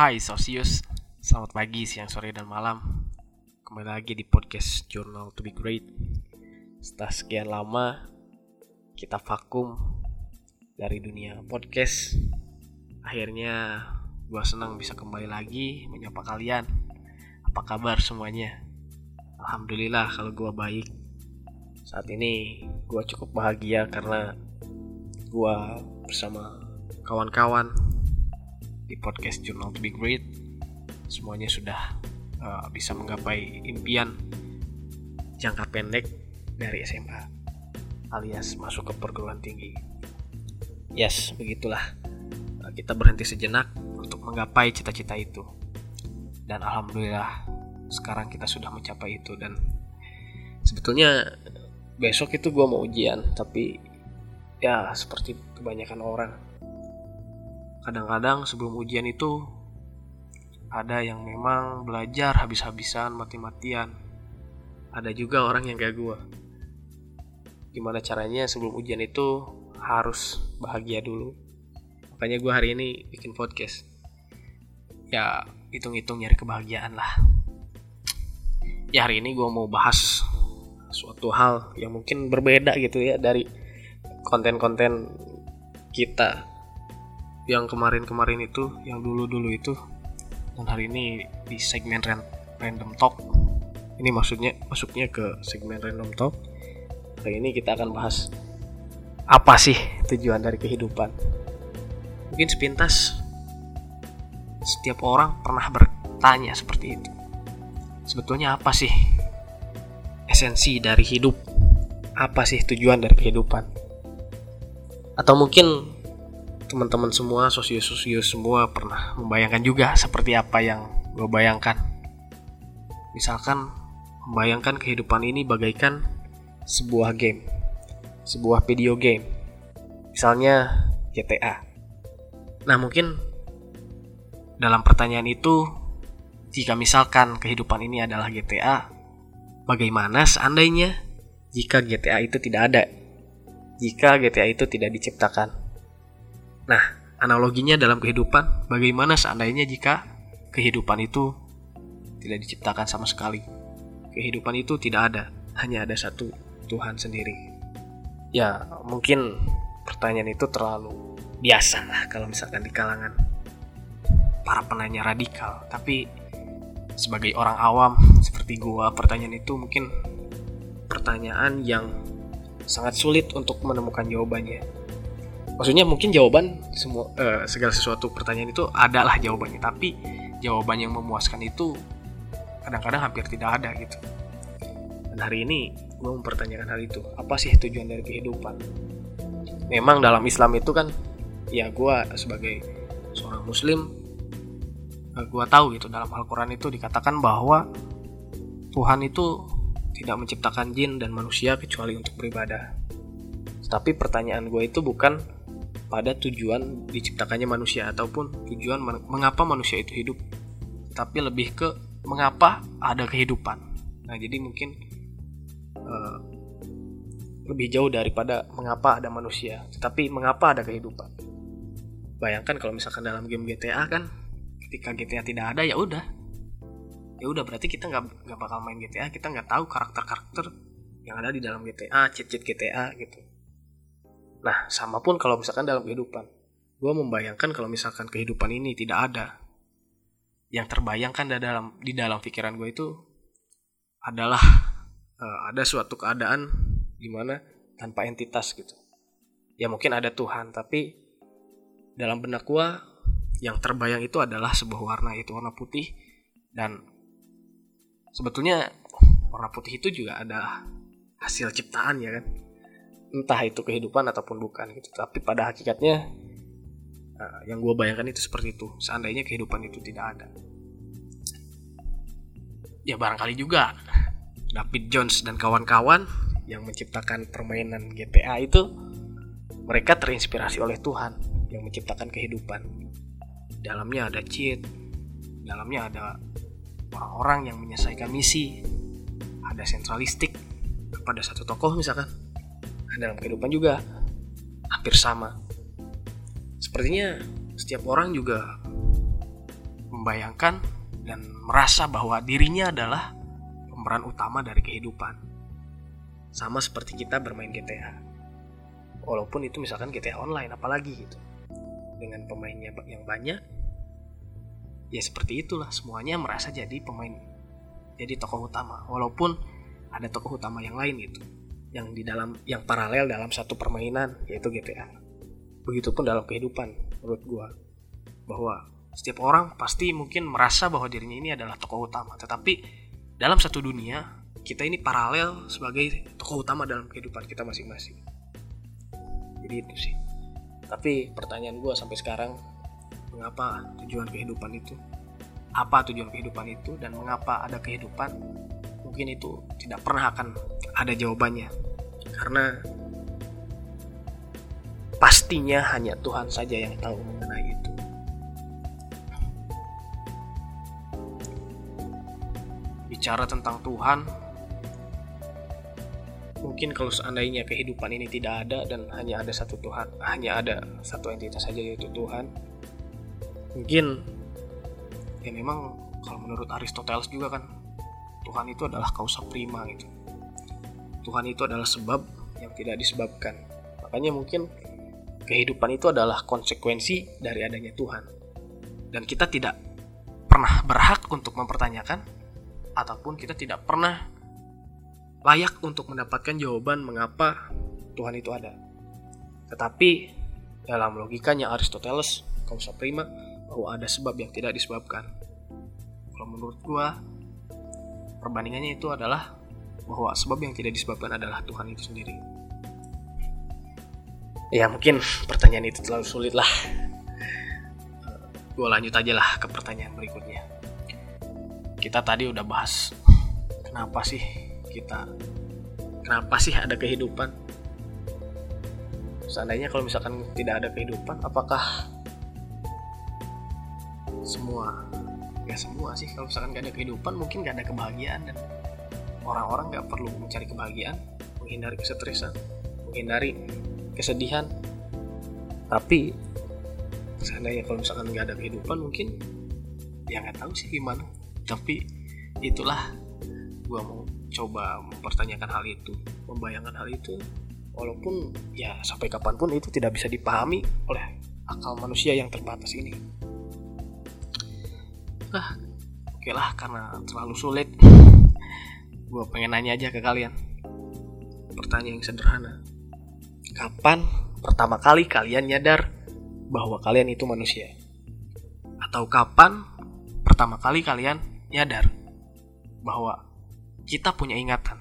Hai Sosius, selamat pagi, siang, sore, dan malam. Kembali lagi di podcast Journal to be Great. Setelah sekian lama kita vakum dari dunia podcast. Akhirnya gue senang bisa kembali lagi menyapa kalian. Apa kabar semuanya? Alhamdulillah kalau gue baik. Saat ini gue cukup bahagia karena gue bersama kawan-kawan di podcast Journal to be Great semuanya sudah uh, bisa menggapai impian jangka pendek dari SMA alias masuk ke perguruan tinggi. Yes, begitulah. Uh, kita berhenti sejenak untuk menggapai cita-cita itu. Dan alhamdulillah sekarang kita sudah mencapai itu dan sebetulnya besok itu gue mau ujian tapi ya seperti kebanyakan orang kadang-kadang sebelum ujian itu ada yang memang belajar habis-habisan mati-matian. Ada juga orang yang kayak gue gimana caranya sebelum ujian itu harus bahagia dulu? Makanya gue hari ini bikin podcast. Ya hitung-hitung nyari kebahagiaan lah. Ya hari ini gue mau bahas suatu hal yang mungkin berbeda gitu ya dari konten-konten kita yang kemarin-kemarin itu, yang dulu-dulu itu, dan hari ini di segmen random talk. Ini maksudnya masuknya ke segmen random talk. Hari ini kita akan bahas apa sih tujuan dari kehidupan. Mungkin sepintas setiap orang pernah bertanya seperti itu. Sebetulnya apa sih esensi dari hidup? Apa sih tujuan dari kehidupan? Atau mungkin teman-teman semua, sosius-sosius semua pernah membayangkan juga seperti apa yang gue bayangkan. Misalkan membayangkan kehidupan ini bagaikan sebuah game, sebuah video game. Misalnya GTA. Nah, mungkin dalam pertanyaan itu jika misalkan kehidupan ini adalah GTA, bagaimana seandainya jika GTA itu tidak ada? Jika GTA itu tidak diciptakan? Nah, analoginya dalam kehidupan, bagaimana seandainya jika kehidupan itu tidak diciptakan sama sekali? Kehidupan itu tidak ada, hanya ada satu Tuhan sendiri. Ya, mungkin pertanyaan itu terlalu biasa lah kalau misalkan di kalangan para penanya radikal. Tapi sebagai orang awam seperti gua, pertanyaan itu mungkin pertanyaan yang sangat sulit untuk menemukan jawabannya maksudnya mungkin jawaban semua uh, segala sesuatu pertanyaan itu adalah jawabannya. Tapi jawaban yang memuaskan itu kadang-kadang hampir tidak ada gitu. Dan hari ini gue mempertanyakan hal itu. Apa sih tujuan dari kehidupan? Memang dalam Islam itu kan ya gue sebagai seorang muslim eh, gue tahu gitu dalam Al-Quran itu dikatakan bahwa Tuhan itu tidak menciptakan jin dan manusia kecuali untuk beribadah. Tapi pertanyaan gue itu bukan pada tujuan diciptakannya manusia ataupun tujuan mengapa manusia itu hidup tapi lebih ke mengapa ada kehidupan. Nah jadi mungkin uh, lebih jauh daripada mengapa ada manusia tetapi mengapa ada kehidupan. Bayangkan kalau misalkan dalam game GTA kan ketika GTA tidak ada ya udah. Ya udah berarti kita nggak nggak bakal main GTA kita nggak tahu karakter karakter yang ada di dalam GTA cheat cheat GTA gitu Nah, sama pun kalau misalkan dalam kehidupan. Gue membayangkan kalau misalkan kehidupan ini tidak ada. Yang terbayangkan di dalam di dalam pikiran gue itu adalah uh, ada suatu keadaan di mana tanpa entitas gitu. Ya mungkin ada Tuhan, tapi dalam benak gue yang terbayang itu adalah sebuah warna itu warna putih dan sebetulnya warna putih itu juga ada hasil ciptaan ya kan entah itu kehidupan ataupun bukan gitu. Tapi pada hakikatnya uh, yang gue bayangkan itu seperti itu. Seandainya kehidupan itu tidak ada. Ya barangkali juga David Jones dan kawan-kawan yang menciptakan permainan GTA itu mereka terinspirasi oleh Tuhan yang menciptakan kehidupan. Dalamnya ada cheat dalamnya ada orang-orang yang menyelesaikan misi ada sentralistik kepada satu tokoh misalkan dalam kehidupan juga hampir sama. Sepertinya setiap orang juga membayangkan dan merasa bahwa dirinya adalah pemeran utama dari kehidupan. Sama seperti kita bermain GTA. Walaupun itu misalkan GTA online apalagi gitu. Dengan pemainnya yang banyak, ya seperti itulah semuanya merasa jadi pemain jadi tokoh utama walaupun ada tokoh utama yang lain gitu yang di dalam yang paralel dalam satu permainan yaitu GTA begitupun dalam kehidupan menurut gua. Bahwa setiap orang pasti mungkin merasa bahwa dirinya ini adalah tokoh utama. Tetapi dalam satu dunia kita ini paralel sebagai tokoh utama dalam kehidupan kita masing-masing. Jadi itu sih. Tapi pertanyaan gua sampai sekarang mengapa tujuan kehidupan itu? Apa tujuan kehidupan itu? Dan mengapa ada kehidupan mungkin itu tidak pernah akan ada jawabannya. Karena pastinya hanya Tuhan saja yang tahu mengenai itu. Bicara tentang Tuhan mungkin kalau seandainya kehidupan ini tidak ada dan hanya ada satu Tuhan hanya ada satu entitas saja yaitu Tuhan mungkin ya memang kalau menurut Aristoteles juga kan Tuhan itu adalah kausa prima gitu. Tuhan itu adalah sebab yang tidak disebabkan. Makanya mungkin kehidupan itu adalah konsekuensi dari adanya Tuhan. Dan kita tidak pernah berhak untuk mempertanyakan ataupun kita tidak pernah layak untuk mendapatkan jawaban mengapa Tuhan itu ada. Tetapi dalam logikanya Aristoteles kausa prima bahwa ada sebab yang tidak disebabkan. Kalau menurut gua, perbandingannya itu adalah bahwa sebab yang tidak disebabkan adalah Tuhan itu sendiri. Ya mungkin pertanyaan itu terlalu sulit lah. Gue lanjut aja lah ke pertanyaan berikutnya. Kita tadi udah bahas kenapa sih kita, kenapa sih ada kehidupan? Seandainya kalau misalkan tidak ada kehidupan, apakah semua ya semua sih. Kalau misalkan gak ada kehidupan mungkin gak ada kebahagiaan. Dan orang-orang gak perlu mencari kebahagiaan menghindari kesetresan menghindari kesedihan. Tapi seandainya kalau misalkan gak ada kehidupan mungkin ya nggak tahu sih gimana. Tapi itulah gue mau coba mempertanyakan hal itu membayangkan hal itu. Walaupun ya sampai kapan pun itu tidak bisa dipahami oleh akal manusia yang terbatas ini lah oke lah karena terlalu sulit gue pengen nanya aja ke kalian. Pertanyaan yang sederhana. Kapan pertama kali kalian nyadar bahwa kalian itu manusia? Atau kapan pertama kali kalian nyadar bahwa kita punya ingatan?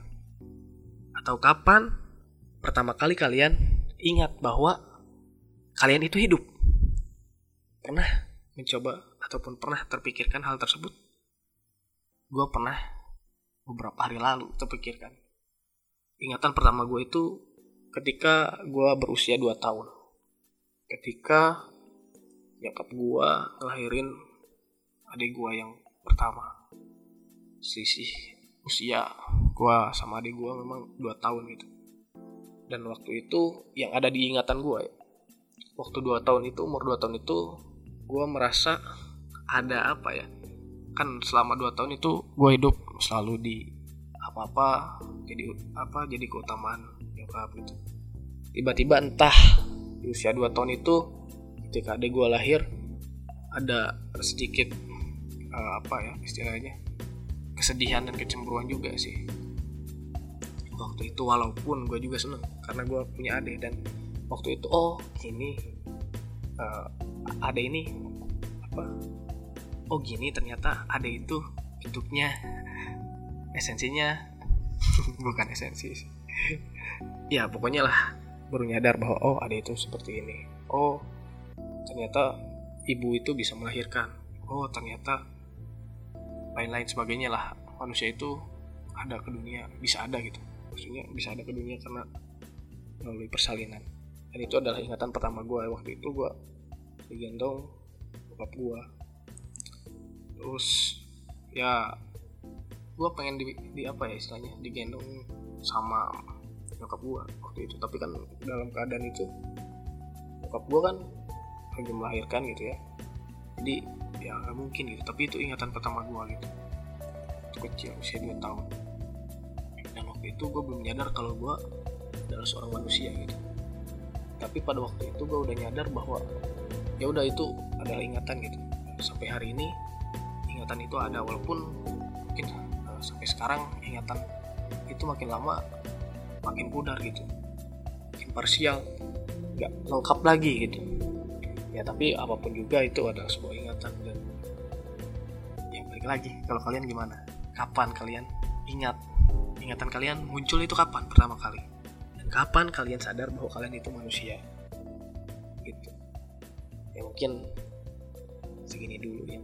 Atau kapan pertama kali kalian ingat bahwa kalian itu hidup? Pernah mencoba ataupun pernah terpikirkan hal tersebut? Gue pernah beberapa hari lalu terpikirkan. Ingatan pertama gue itu ketika gue berusia 2 tahun. Ketika nyokap gue ngelahirin adik gue yang pertama. Sisi usia gue sama adik gue memang 2 tahun gitu. Dan waktu itu yang ada di ingatan gue ya. Waktu 2 tahun itu, umur 2 tahun itu gue merasa ada apa ya? Kan selama dua tahun itu gue hidup selalu di apa apa jadi apa jadi keutamaan nyokap gitu. Tiba-tiba entah di usia dua tahun itu ketika adik gue lahir ada sedikit uh, apa ya istilahnya kesedihan dan kecemburuan juga sih. Waktu itu walaupun gue juga seneng karena gue punya adik dan waktu itu oh ini uh, ada ini apa oh gini ternyata ada itu bentuknya esensinya. Bukan esensi ya pokoknya lah baru nyadar bahwa oh ada itu seperti ini. Oh ternyata ibu itu bisa melahirkan. Oh ternyata lain-lain sebagainya lah. Manusia itu ada ke dunia bisa ada gitu. Maksudnya bisa ada ke dunia karena melalui persalinan. Dan itu adalah ingatan pertama gue waktu itu gue digendong bokap gue terus ya gue pengen di, di apa ya istilahnya digendong sama nyokap gue waktu itu. Tapi kan dalam keadaan itu nyokap gue kan lagi melahirkan gitu ya. Jadi ya nggak mungkin gitu. Tapi itu ingatan pertama gue gitu. Itu kecil usia 2 tahun. Dan waktu itu gue belum nyadar kalau gue adalah seorang manusia gitu. Tapi pada waktu itu gue udah nyadar bahwa ya udah itu adalah ingatan gitu. Sampai hari ini ingatan itu ada walaupun mungkin uh, sampai sekarang ingatan itu makin lama makin pudar gitu. Makin parsial nggak lengkap lagi gitu. Ya tapi apa pun juga itu adalah sebuah ingatan dan yang balik lagi kalau kalian gimana? Kapan kalian ingat? Ingatan kalian muncul itu kapan pertama kali? Dan kapan kalian sadar bahwa kalian itu manusia? Gitu. Ya mungkin segini dulu yang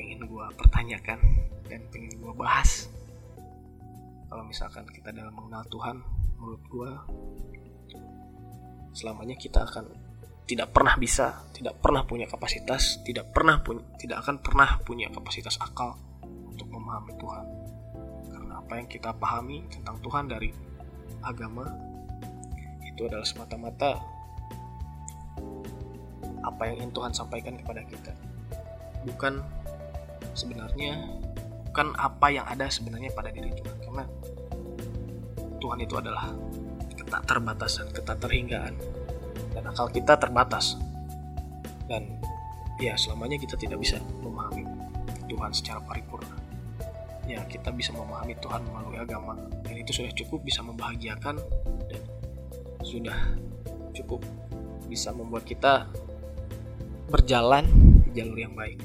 pengen gue pertanyakan dan pengen gue bahas kalau misalkan kita dalam mengenal Tuhan menurut gue selamanya kita akan tidak pernah bisa, tidak pernah punya kapasitas, tidak pernah punya, tidak akan pernah punya kapasitas akal untuk memahami Tuhan. Karena apa yang kita pahami tentang Tuhan dari agama itu adalah semata-mata apa yang ingin Tuhan sampaikan kepada kita. Bukan sebenarnya bukan apa yang ada sebenarnya pada diri Tuhan karena Tuhan itu adalah keterbatas keterhinggaan dan akal kita terbatas. Dan ya selamanya kita tidak bisa memahami Tuhan secara paripurna. Ya kita bisa memahami Tuhan melalui agama. Dan itu sudah cukup bisa membahagiakan dan sudah cukup bisa membuat kita berjalan di jalur yang baik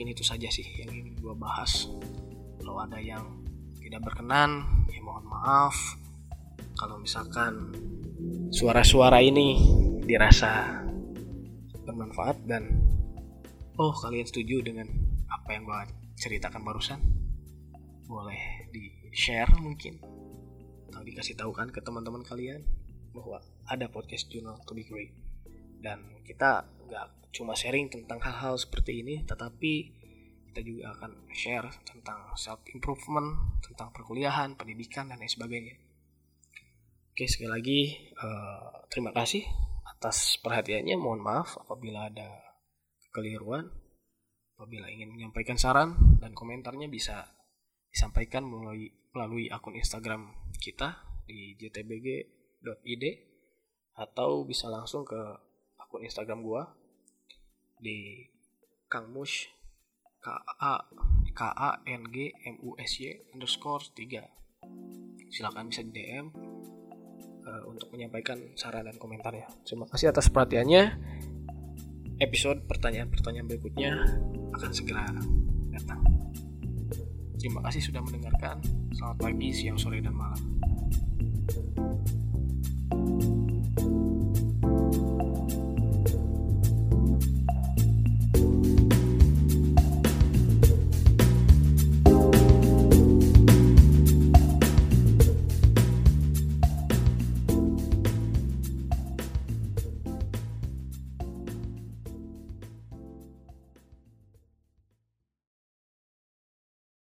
mungkin itu saja sih yang ingin gue bahas. Kalau ada yang tidak berkenan ya mohon maaf. Kalau misalkan suara-suara ini dirasa bermanfaat dan oh kalian setuju dengan apa yang gue ceritakan barusan boleh di share mungkin. Atau dikasih tahu kan ke teman-teman kalian bahwa ada podcast journal to be great. Dan kita nggak cuma sharing tentang hal-hal seperti ini tetapi kita juga akan share tentang self improvement tentang perkuliahan pendidikan dan lain sebagainya Oke, sekali lagi uh, terima kasih atas perhatiannya. Mohon maaf apabila ada kekeliruan. Apabila ingin menyampaikan saran dan komentarnya bisa disampaikan melalui melalui akun Instagram kita di jtbg.id atau bisa langsung ke akun Instagram gua di Kang Mush K A K A N G M U S Y underscore 3 silakan bisa di DM uh, untuk menyampaikan saran dan komentarnya. Terima kasih atas perhatiannya. Episode pertanyaan-pertanyaan berikutnya akan segera datang. Terima kasih sudah mendengarkan. Selamat pagi, siang, sore, dan malam.